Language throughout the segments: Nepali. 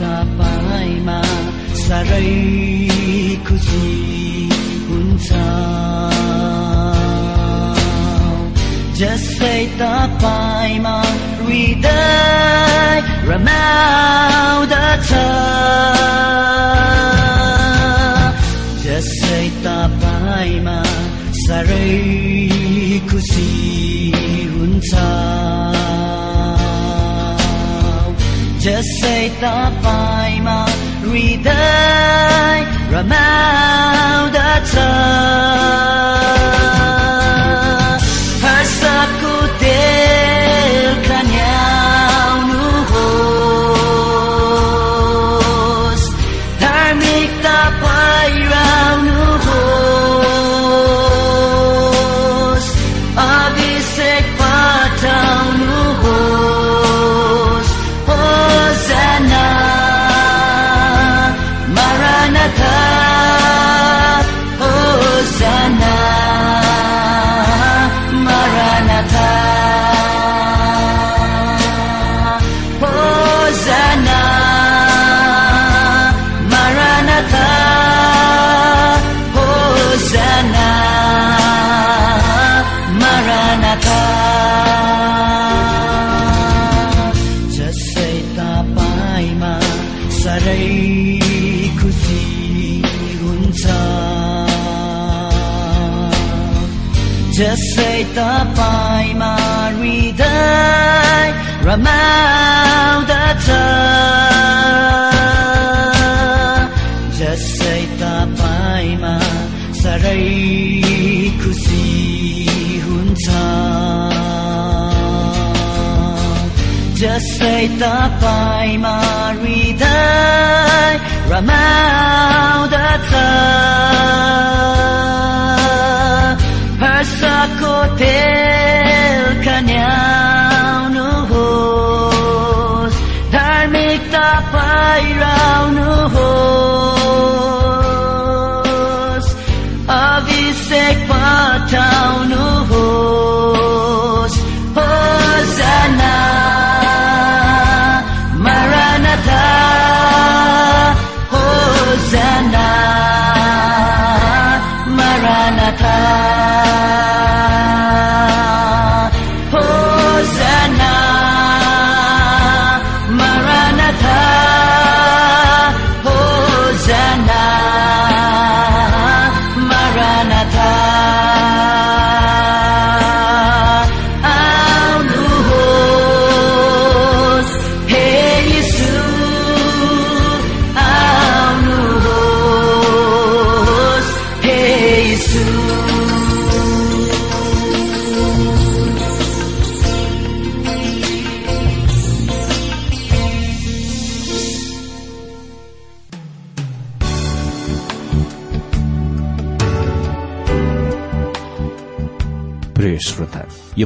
तपाईँमा साह्रै खुसी हुन्छ। जसै तपाईँमा हृदय रमाउँदछ। जसै तपाईँमा साह्रै खुसी हुन्छ। Just say the final reader, remember the time. साह्रै खुसी हुन्छ। जसै तपाईँमा हृदय रमाउँदछ। हर्षको तेल कन्याउनुहोस् धार्मिकता पहिराउनुहोस् अभिषेक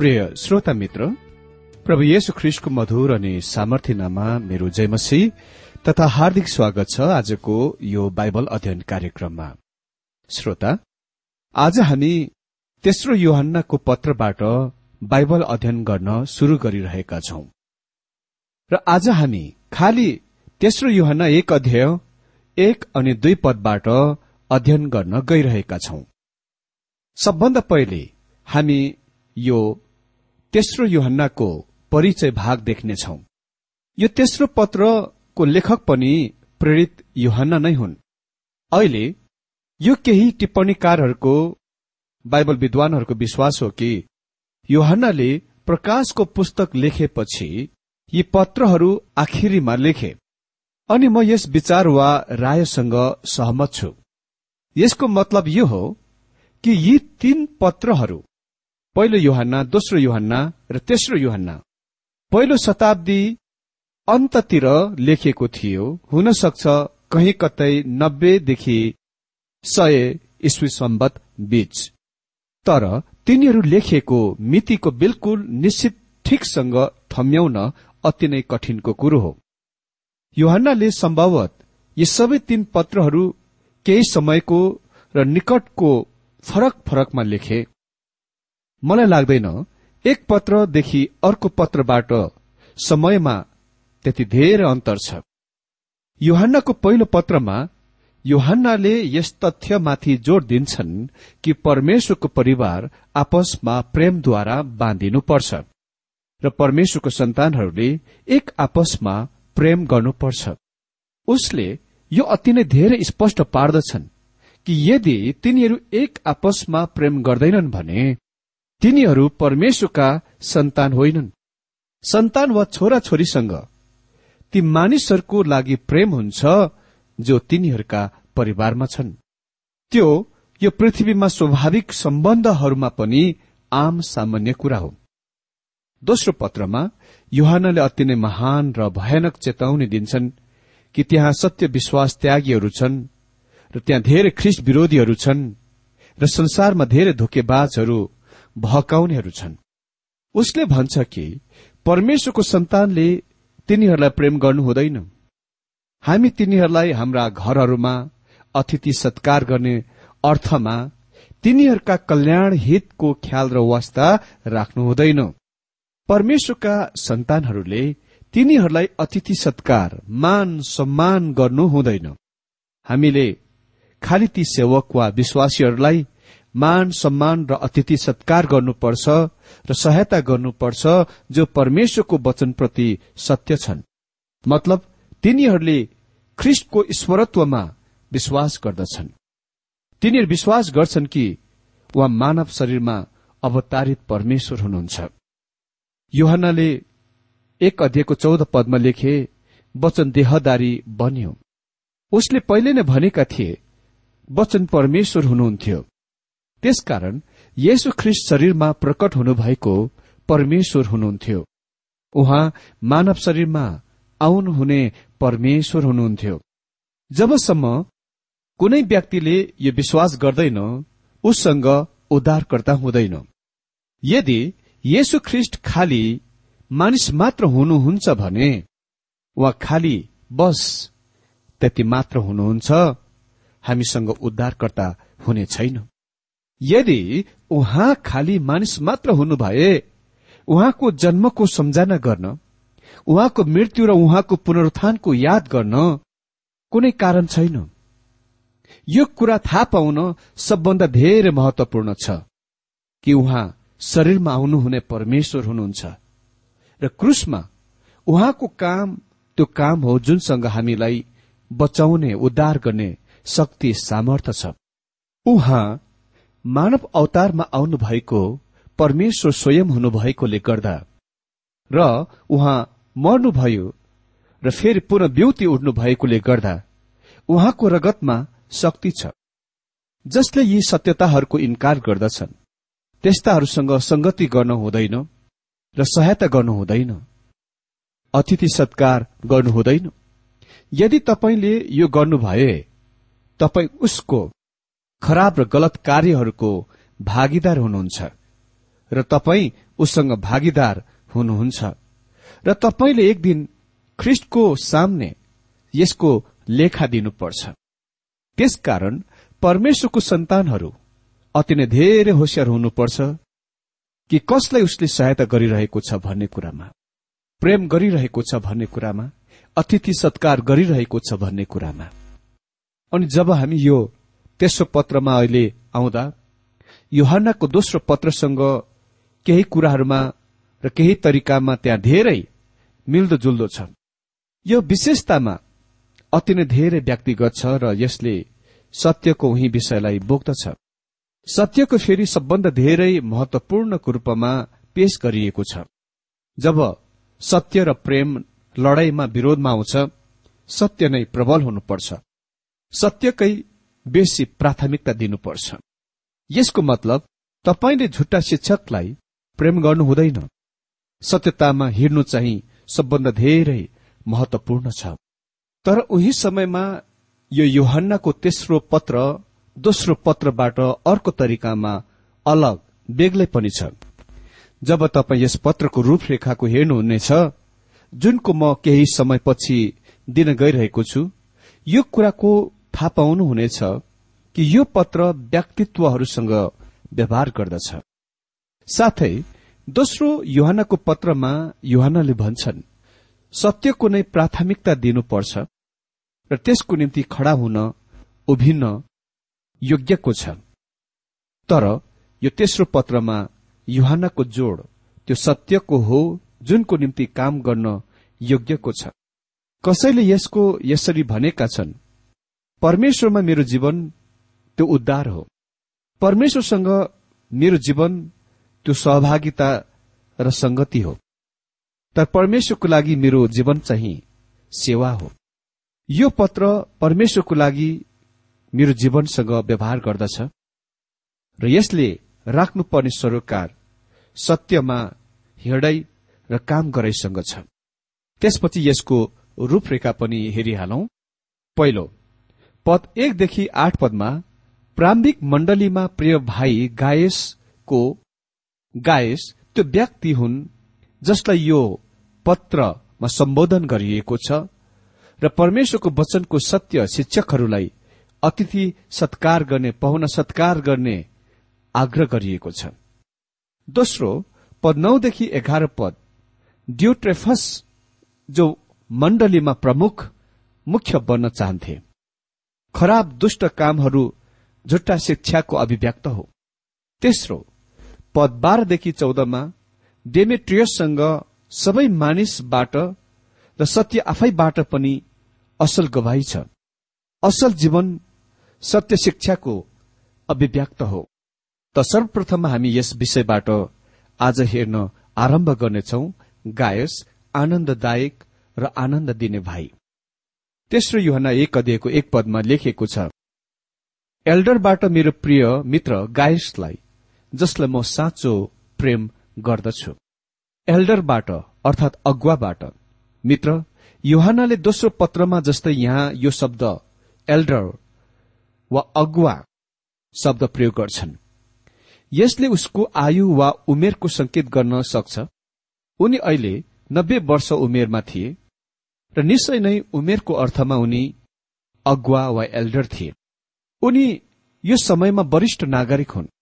प्रिय श्रोता मित्र प्रभु येशु ख्रिस्टको मधुर अनि सामर्थ्यनामा मेरो जयमसी तथा हार्दिक स्वागत छ आजको यो बाइबल अध्ययन कार्यक्रममा। श्रोता आज हामी तेस्रो योहन्नाको पत्रबाट बाइबल अध्ययन गर्न शुरू गरिरहेका छौं। र आज हामी खालि तेस्रो योहन्ना एक अध्याय एक अनि दुई पदबाट अध्ययन गर्न गइरहेका छौं। सबभन्दा पहिले हामी यो तेस्रो युहन्नाको परिचय भाग देख्नेछौ। यो तेस्रो पत्रको लेखक पनि प्रेरित युहन्ना नै हुन्। अहिले यो केही टिप्पणीकारहरूको बाइबल विद्वानहरूको विश्वास हो कि युहन्नाले प्रकाशको पुस्तक लेखेपछि यी पत्रहरू आखिरीमा लेखे। अनि म यस विचार वा रायसँग सहमत छु। यसको मतलब यो हो कि यी तीन पत्रहरू पहिलो युहन्ना दोस्रो युहन्ना र तेस्रो युहन्ना। पहिलो शताब्दी अन्ततिर लेखिएको थियो हुन सक्छ कहीँ कतै नब्बेदेखि सय इस्वी सम्बत बीच। तर तिनीहरू लेखिएको मितिको बिल्कुल निश्चित ठिकसँग थम्याउन अति नै कठिनको कुरो हो। युहन्नाले सम्भवत यी सबै तीन पत्रहरू केही समयको र निकटको फरक फरकमा लेखे। मलाई लाग्दैन एक पत्रदेखि अर्को पत्रबाट समयमा त्यति धेरै अन्तर छ। युहान्नाको पहिलो पत्रमा युहान्नाले यस तथ्यमाथि जोड़ दिन्छन् कि परमेश्वरको परिवार आपसमा प्रेमद्वारा बाँधिनुपर्छ र परमेश्वरको सन्तानहरूले एक आपसमा प्रेम गर्नुपर्छ। उसले यो अति नै धेरै स्पष्ट पार्दछन् कि यदि तिनीहरू एक आपसमा प्रेम गर्दैनन् भने तिनीहरू परमेश्वरका सन्तान होइनन्। सन्तान वा छोरा छोरीसँग ती मानिसहरूको लागि प्रेम हुन्छ जो तिनीहरूका परिवारमा छन्। त्यो यो पृथ्वीमा स्वाभाविक सम्बन्धहरूमा पनि आम सामान्य कुरा हो। दोस्रो पत्रमा युहानले अति नै महान र भयानक चेतावनी दिन्छन् कि त्यहाँ सत्य विश्वास त्यागीहरू छन् र त्यहाँ धेरै ख्रिस्ट विरोधीहरू छन् र संसारमा धेरै धोकेबाजहरू भकाउनेहरू छन्। उसले भन्छ कि परमेश्वरको सन्तानले तिनीहरूलाई प्रेम गर्नु हुँदैन। हामी तिनीहरूलाई हाम्रा घरहरूमा अतिथि सत्कार गर्ने अर्थमा तिनीहरूका कल्याण हितको ख्याल र वास्ता राख्नु हुँदैन। परमेश्वरका सन्तानहरूले तिनीहरूलाई अतिथि सत्कार मान सम्मान गर्नु हुँदैन। हामीले खालि ती सेवक वा विश्वासीहरूलाई मान सम्मान र अतिथि सत्कार गर्नुपर्छ र सहायता गर्नुपर्छ जो परमेश्वरको वचनप्रति सत्य छन्। मतलब तिनीहरूले ख्रिष्टको ईश्वरत्वमा विश्वास गर्दछन्। तिनीहरू विश्वास गर्छन् कि उहाँ मानव शरीरमा अवतारित परमेश्वर हुनुहुन्छ। योहनाले एक अध्ययको चौध पदमा लेखे वचन देहदारी बन्यो। उसले पहिले नै भनेका थिए वचन परमेश्वर हुनुहुन्थ्यो। त्यसकारण येशु ख्रिस्ट शरीरमा प्रकट हुनुभएको परमेश्वर हुनुहुन्थ्यो। उहाँ मानव शरीरमा आउनुहुने परमेश्वर हुनुहुन्थ्यो। जबसम्म कुनै व्यक्तिले यो विश्वास गर्दैन उससँग उद्धारकर्ता हुँदैन। यदि येशु ख्रिस्ट खाली मानिस मात्र हुनुहुन्छ भने वा खाली बस त्यति मात्र हुनुहुन्छ हामीसँग उद्धारकर्ता हुने छैन। यदि उहाँ खालि मानिस मात्र हुनुभए उहाँको जन्मको सम्झना गर्न उहाँको मृत्यु र उहाँको पुनरुत्थानको याद गर्न कुनै कारण छैन। यो कुरा थाहा पाउन सबभन्दा धेरै महत्वपूर्ण छ कि उहाँ शरीरमा आउनुहुने परमेश्वर हुनुहुन्छ र क्रुसमा उहाँको काम त्यो काम हो जुनसँग हामीलाई बचाउने उद्धार गर्ने शक्ति सामर्थ्य छ। उहाँ मानव अवतारमा आउनु भएको परमेश्वर स्वयं हुनुभएकोले गर्दा र उहाँ मर्नुभयो र फेरि पुनः ब्युति उठ्नु भएकोले गर्दा उहाँको रगतमा शक्ति छ। जसले यी सत्यताहरूको इन्कार गर्दछन् त्यस्ताहरूसँग संगति गर्नु हुँदैन र सहायता गर्नु हुँदैन अतिथि सत्कार गर्नु हुँदैन। यदि तपाईँले यो गर्नुभए तपाईँ उसको खराब र गलत कार्यहरूको भागीदार हुनुहुन्छ र तपाईँ उसँग भागीदार हुनुहुन्छ। र तपाईँले एक दिन ख्रिस्टको सामने यसको लेखा दिनुपर्छ। त्यसकारण परमेश्वरको सन्तानहरू अति नै धेरै होसियार हुनुपर्छ कि कसलाई उसले सहायता गरिरहेको छ भन्ने कुरामा प्रेम गरिरहेको छ भन्ने कुरामा अतिथि सत्कार गरिरहेको छ भन्ने कुरामा। अनि जब हामी यो तेस्रो पत्रमा अहिले आउँदा योहन्नाको दोस्रो पत्रसँग केही कुराहरूमा र केही तरिकामा त्यहाँ धेरै मिल्दोजुल्दो छ। यो विशेषतामा अति नै धेरै व्यक्तिगत छ र यसले सत्यको उही विषयलाई बोक्दछ। सत्यको फेरि सबभन्दा धेरै महत्वपूर्णको रूपमा पेश गरिएको छ। जब सत्य र प्रेम लडाईँमा विरोधमा आउँछ सत्य नै प्रबल हुनुपर्छ। सत्यकै बेसी प्राथमिकता दिनुपर्छ। यसको मतलब तपाईँले झुट्टा शिक्षकलाई प्रेम गर्नु हुँदैन। सत्यतामा हिँड्नु चाहिँ सबभन्दा धेरै महत्वपूर्ण छ। तर उही समयमा यो योहन्नाको तेस्रो पत्र दोस्रो पत्रबाट अर्को तरिकामा अलग बेग्लै पनि छ। जब तपाईँ यस पत्रको रूपरेखाको हेर्नुहुनेछ जुनको म केही समयपछि दिन गइरहेको छु यो कुराको थाहा पाउनुहुनेछ कि यो पत्र व्यक्तित्वहरूसँग व्यवहार गर्दछ। साथै दोस्रो युहानको पत्रमा युहानले भन्छन् सत्यको नै प्राथमिकता दिनुपर्छ र त्यसको निम्ति खड़ा हुन उभिन्न योग्यको छ। तर यो तेस्रो पत्रमा युहानको जोड त्यो सत्यको हो जुनको निम्ति काम गर्न योग्यको छ। कसैले यसको यसरी भनेका छन् परमेश्वरमा मेरो जीवन त्यो उद्धार हो। परमेश्वरसँग मेरो जीवन त्यो सहभागिता र संगति हो। तर परमेश्वरको लागि मेरो जीवन चाहिँ सेवा हो। यो पत्र परमेश्वरको लागि मेरो जीवनसँग व्यवहार गर्दछ र यसले राख्नुपर्ने सरोकार सत्यमा हिँडाइ र काम गराइसँग छ। त्यसपछि यसको रूपरेखा पनि हेरिहालौं। पहिलो पद एकदेखि आठ पदमा प्राम्भिक मण्डलीमा प्रिय भाइ गायसको गायस त्यो व्यक्ति हुन् जसलाई यो पत्रमा सम्बोधन गरिएको छ र परमेश्वरको वचनको सत्य शिक्षकहरूलाई अतिथि सत्कार गर्ने पहुना सत्कार गर्ने आग्रह गरिएको छ। दोस्रो पद नौदेखि एघार पद ड्युट्रेफस जो मण्डलीमा प्रमुख मुख्य बन्न चाहन्थे। खराब दुष्ट कामहरू झुट्टा शिक्षाको अभिव्यक्त हो। तेस्रो पद बाह्रदेखि चौधमा डेमेट्रियससँग सबै मानिसबाट र सत्य आफैबाट पनि असल गवाई छ। असल जीवन सत्य शिक्षाको अभिव्यक्त हो। त सर्वप्रथम हामी यस विषयबाट आज हेर्न आरम्भ गर्नेछौ गायस आनन्ददायक र आनन्द दिने भाइ। तेस्रो युहना एक अध्ययको एक पदमा लेखिएको छ एल्डरबाट मेरो प्रिय मित्र गायसलाई जसलाई म साँचो प्रेम गर्दछु। एल्डरबाट अर्थात अगुवाबाट। मित्र युहानले दोस्रो पत्रमा जस्तै यहाँ यो शब्द एल्डर वा अगुवा शब्द प्रयोग गर्छन्। यसले उसको आयु वा उमेरको संकेत गर्न सक्छ। उनी अहिले नब्बे वर्ष उमेरमा थिए। र निश्चय नै उमेरको अर्थमा उनी अगुवा वा एल्डर थिए। उनी यो समयमा वरिष्ठ नागरिक हुन्।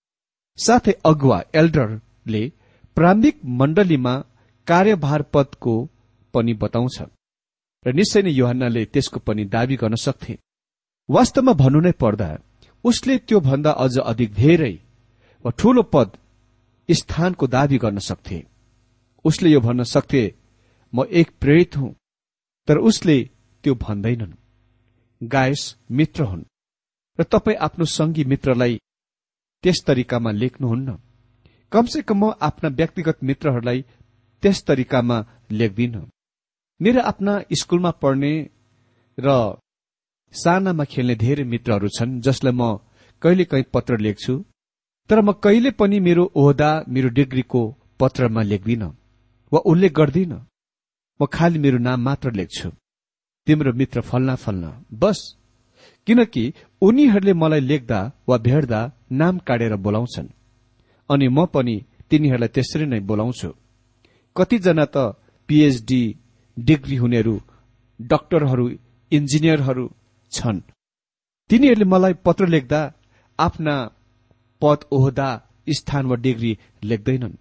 साथै अगुवा एल्डरले प्रारम्भिक मण्डलीमा कार्यभार पदको पनि बताउँछ र निश्चय नै योहन्नाले त्यसको पनि दावी गर्न सक्थे। वास्तवमा भन्नु नै पर्दा उसले त्यो भन्दा अझ अधिक धेरै वा ठूलो पद स्थानको दावी गर्न सक्थे। उसले यो भन्न सक्थे म एक प्रेरित हुँ। तर उसले त्यो भन्दैनन् गायस मित्र हुन् र तपाईँ आफ्नो सङ्गी मित्रलाई त्यस तरिकामा लेख्नुहुन्न। कमसे कम म आफ्ना व्यक्तिगत मित्रहरूलाई त्यस तरिकामा लेख्दिन। मेरो आफ्ना स्कूलमा पढ्ने र सानामा खेल्ने धेरै मित्रहरू छन् जसलाई म कहिलेकाहीँ पत्र लेख्छु तर म कहिले पनि मेरो ओहदा मेरो डिग्रीको पत्रमा लेख्दिन वा उल्लेख गर्दिन। म खालि मेरो नाम मात्र लेख्छु। तिम्रो मित्र फल्ना फल्ना। बस। किनकि उनीहरूले मलाई लेख्दा वा भेट्दा नाम काटेर बोलाउँछन्। अनि म पनि तिनीहरूलाई त्यसरी नै बोलाउँछु। कतिजना त पीएचडी डिग्री हुनेहरू डाक्टरहरू इन्जिनियरहरू छन्। तिनीहरूले मलाई पत्र लेख्दा आफ्ना पद ओहदा स्थान वा डिग्री लेख्दैनन्।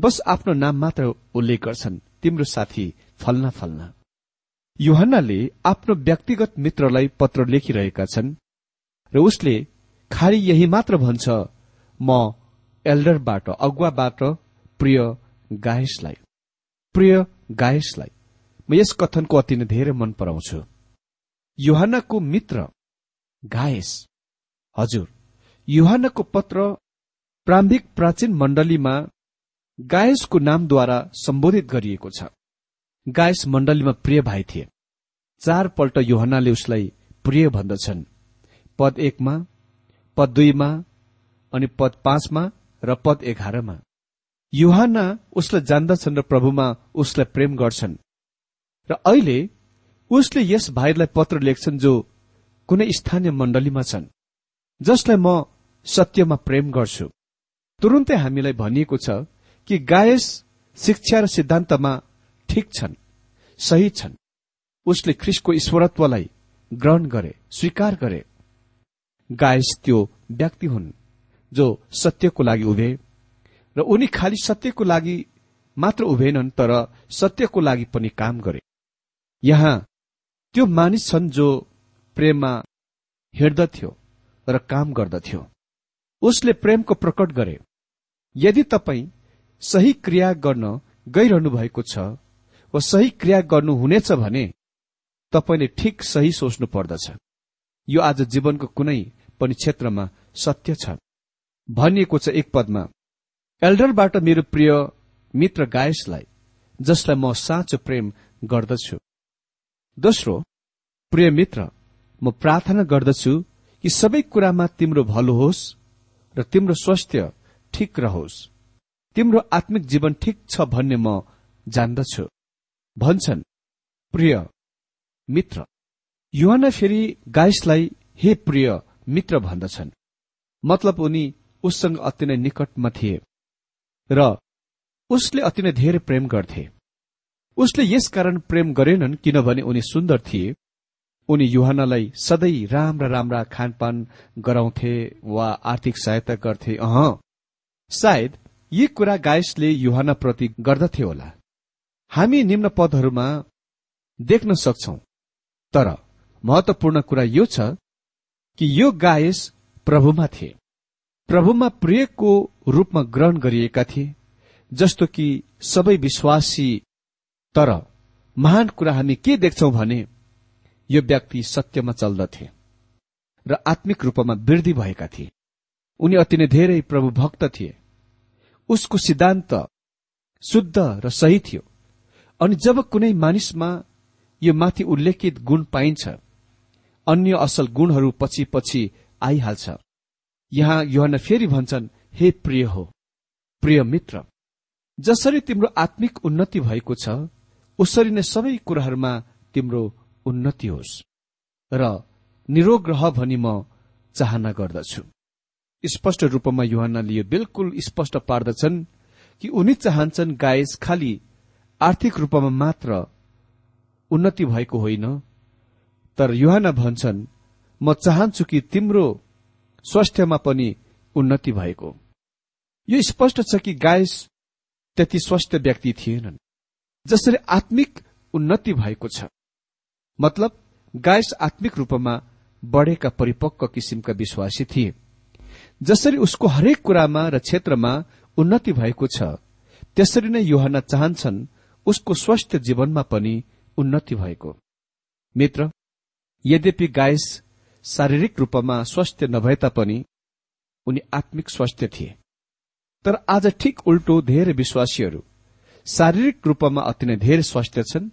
बस आफ्नो नाम मात्र उल्लेख गर्छन्। तिम्रो साथी फल्ना फल्ना। युहन्नाले आफ्नो व्यक्तिगत मित्रलाई पत्र लेखिरहेका छन् र उसले खालि यही मात्र भन्छ म एल्डरबाट अगुवाबाट प्रिय गायसलाई। प्रिय गायसलाई म यस कथनको अति नै धेरै मन पराउँछु। युहानको मित्र गायस। हजुर युहानको पत्र प्रारम्भिक प्राचीन मण्डलीमा गायसको नामद्वारा सम्बोधित गरिएको छ। गायस मण्डलीमा प्रिय भाइ थिए। चारपल्ट योहनाले उसलाई प्रिय भन्दछन्। पद एकमा पद दुईमा अनि पद पाँचमा र पद एघारमा। युहाना उसलाई जान्दछन् र प्रभुमा उसलाई प्रेम गर्छन्। र अहिले उसले यस भाइलाई पत्र लेख्छन् जो कुनै स्थानीय मण्डलीमा छन् जसलाई म सत्यमा प्रेम गर्छु। तुरुन्तै हामीलाई भनिएको छ कि गायस शिक्षा र सिद्धान्तमा ठिक छन् सही छन्। उसले ख्रिसको ईश्वरत्वलाई ग्रहण गरे स्वीकार गरे। गायस त्यो व्यक्ति हुन् जो सत्यको लागि उभे र उनी खालि सत्यको लागि मात्र उभेनन् तर सत्यको लागि पनि काम गरे। यहाँ त्यो मानिस छन् जो प्रेममा हिँड्दथ्यो र काम गर्दथ्यो। उसले प्रेमको प्रकट गरे। यदि तपाईँ सही क्रिया गर्न गइरहनु भएको छ वा सही क्रिया गर्नुहुनेछ भने तपाईँले ठिक सही सोच्नु पर्दछ। यो आज जीवनको कुनै पनि क्षेत्रमा सत्य छ। भनिएको छ एक पदमा एल्डरबाट मेरो प्रिय मित्र गायसलाई जसलाई म साँचो प्रेम गर्दछु। दोस्रो प्रिय मित्र म प्रार्थना गर्दछु कि सबै कुरामा तिम्रो भलो होस् र तिम्रो स्वास्थ्य ठिक रहोस्। तिम्रो आत्मिक जीवन ठिक छ भन्ने म जान्दछु। भन्छन् प्रिय मित्र युवाना फेरि गाइसलाई हे प्रिय मित्र भन्दछन्। मतलब उनी उससँग अति नै निकटमा थिए र उसले अति नै धेरै प्रेम गर्थे। उसले यसकारण प्रेम गरेनन् किनभने उनी सुन्दर थिए। उनी युहानालाई सधैँ राम्रा राम्रा खानपान गराउँथे वा आर्थिक सहायता गर्थे। अह सायद यी कुरा गायसले युहानाप्रति गर्दथे होला। हामी निम्न पदहरूमा देख्न सक्छौ। तर महत्वपूर्ण कुरा यो छ कि यो गायस प्रभुमा थिए। प्रभुमा प्रियको रूपमा ग्रहण गरिएका थिए जस्तो कि सबै विश्वासी। तर महान कुरा हामी के देख्छौ भने यो व्यक्ति सत्यमा चल्दथे र आत्मिक रूपमा वृद्धि भएका थिए। उनी अति नै धेरै प्रभु भक्त थिए। उसको सिद्धान्त शुद्ध र सही थियो। अनि जब कुनै मानिसमा यो माथि उल्लेखित गुण पाइन्छ अन्य असल गुणहरू पछि पछि आइहाल्छ। यहाँ युहना फेरि भन्छन् हे प्रिय हो प्रिय मित्र जसरी तिम्रो आत्मिक उन्नति भएको छ उसरी नै सबै कुराहरूमा तिम्रो उन्नति होस्। र निरोग रह भनी म चाहना गर्दछु। स्पष्ट रूपमा युहानले यो बिल्कुल स्पष्ट पार्दछन् कि उनी चाहन्छन् गायस खालि आर्थिक रूपमा मात्र उन्नति भएको होइन। तर युहान भन्छन् म चाहन्छु कि तिम्रो स्वास्थ्यमा पनि उन्नति भएको। यो स्पष्ट छ कि गायस त्यति स्वस्थ व्यक्ति थिएनन् जसरी आत्मिक उन्नति भएको छ। मतलब गायस आत्मिक रूपमा बढ़ेका परिपक्व किसिमका विश्वासी थिए। जसरी उसको हरेक कुरामा र क्षेत्रमा उन्नति भएको छ त्यसरी नै योहना चाहन्छन् उसको स्वस्थ जीवनमा पनि उन्नति भएको। मित्र यद्यपि गायस शारीरिक रूपमा स्वास्थ्य नभए तापनि उनी आत्मिक स्वास्थ्य थिए। तर आज ठिक उल्टो धेरै विश्वासीहरू शारीरिक रूपमा अति नै धेरै स्वास्थ्य छन्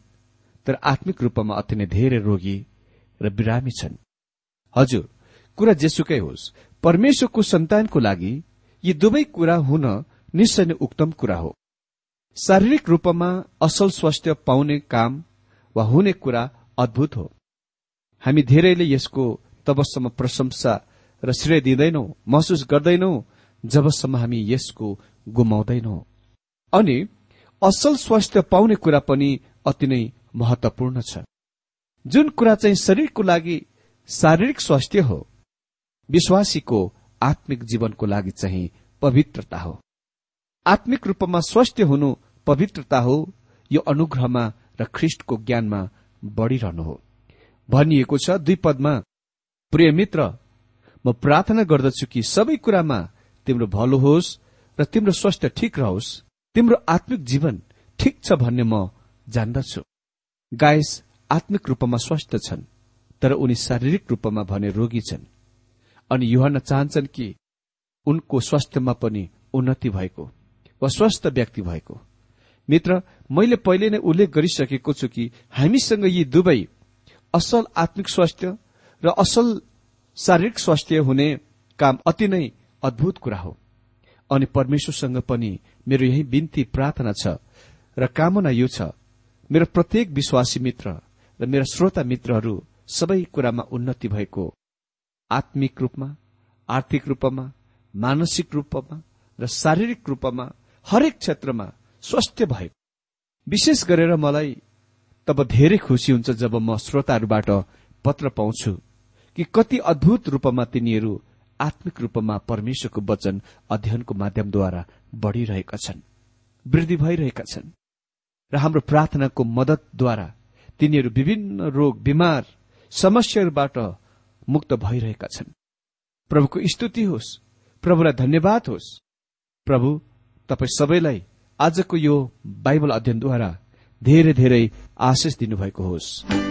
तर आत्मिक रूपमा अति नै धेरै रोगी र बिरामी छन्। हजुर कुरा जेसुकै होस् परमेश्वरको सन्तानको लागि यी दुवै कुरा हुन निश्चय नै उक्तम कुरा हो। शारीरिक रूपमा असल स्वास्थ्य पाउने काम वा हुने कुरा अद्भुत हो। हामी धेरैले यसको तबसम्म प्रशंसा र श्रेय दिँदैनौ महसुस गर्दैनौ जबसम्म हामी यसको गुमाउँदैनौ। अनि असल स्वास्थ्य पाउने कुरा पनि अति नै महत्वपूर्ण छ। जुन कुरा चाहिँ शरीरको लागि शारीरिक स्वास्थ्य हो विश्वासीको आत्मिक जीवनको लागि चाहिँ पवित्रता हो। आत्मिक रूपमा स्वास्थ्य हुनु पवित्रता हो। यो अनुग्रहमा र ख्रिष्टको ज्ञानमा बढ़िरहनु हो। भनिएको छ दुई पदमा प्रिय मित्र म प्रार्थना गर्दछु कि सबै कुरामा तिम्रो भलो होस् र तिम्रो स्वास्थ्य ठिक रहोस्। तिम्रो आत्मिक जीवन ठिक छ भन्ने म जान्दछु। गायस आत्मिक रूपमा स्वस्थ छन् तर उनी शारीरिक रूपमा भने रोगी छन्। अनि युहन चाहन्छन् कि उनको स्वास्थ्यमा पनि उन्नति भएको वा स्वस्थ व्यक्ति भएको। मित्र मैले पहिले नै उल्लेख गरिसकेको छु कि हामीसँग यी दुवै असल आत्मिक स्वास्थ्य र असल शारीरिक स्वास्थ्य हुने काम अति नै अद्भुत कुरा हो। अनि परमेश्वरसँग पनि मेरो यही बिन्ती प्रार्थना छ र कामना यो छ मेरो प्रत्येक विश्वासी मित्र र मेरा श्रोता मित्रहरू सबै कुरामा उन्नति भएको आत्मिक रूपमा आर्थिक रूपमा मानसिक रूपमा र शारीरिक रूपमा हरेक क्षेत्रमा स्वास्थ्य भएको। विशेष गरेर मलाई तब धेरै खुसी हुन्छ जब म श्रोताहरूबाट पत्र पाउँछु कि कति अद्भुत रूपमा तिनीहरू आत्मिक रूपमा परमेश्वरको वचन अध्ययनको माध्यमद्वारा बढ़िरहेका छन् वृद्धि भइरहेका छन् र हाम्रो प्रार्थनाको मदतद्वारा तिनीहरू विभिन्न रोग बिमार समस्याहरूबाट मुक्त भइरहेका छन्। प्रभुको स्तुति होस् प्रभुलाई धन्यवाद होस्। प्रभु तपाईँ सबैलाई आजको यो बाइबल अध्ययनद्वारा धेरै धेरै आशिष दिनुभएको होस्।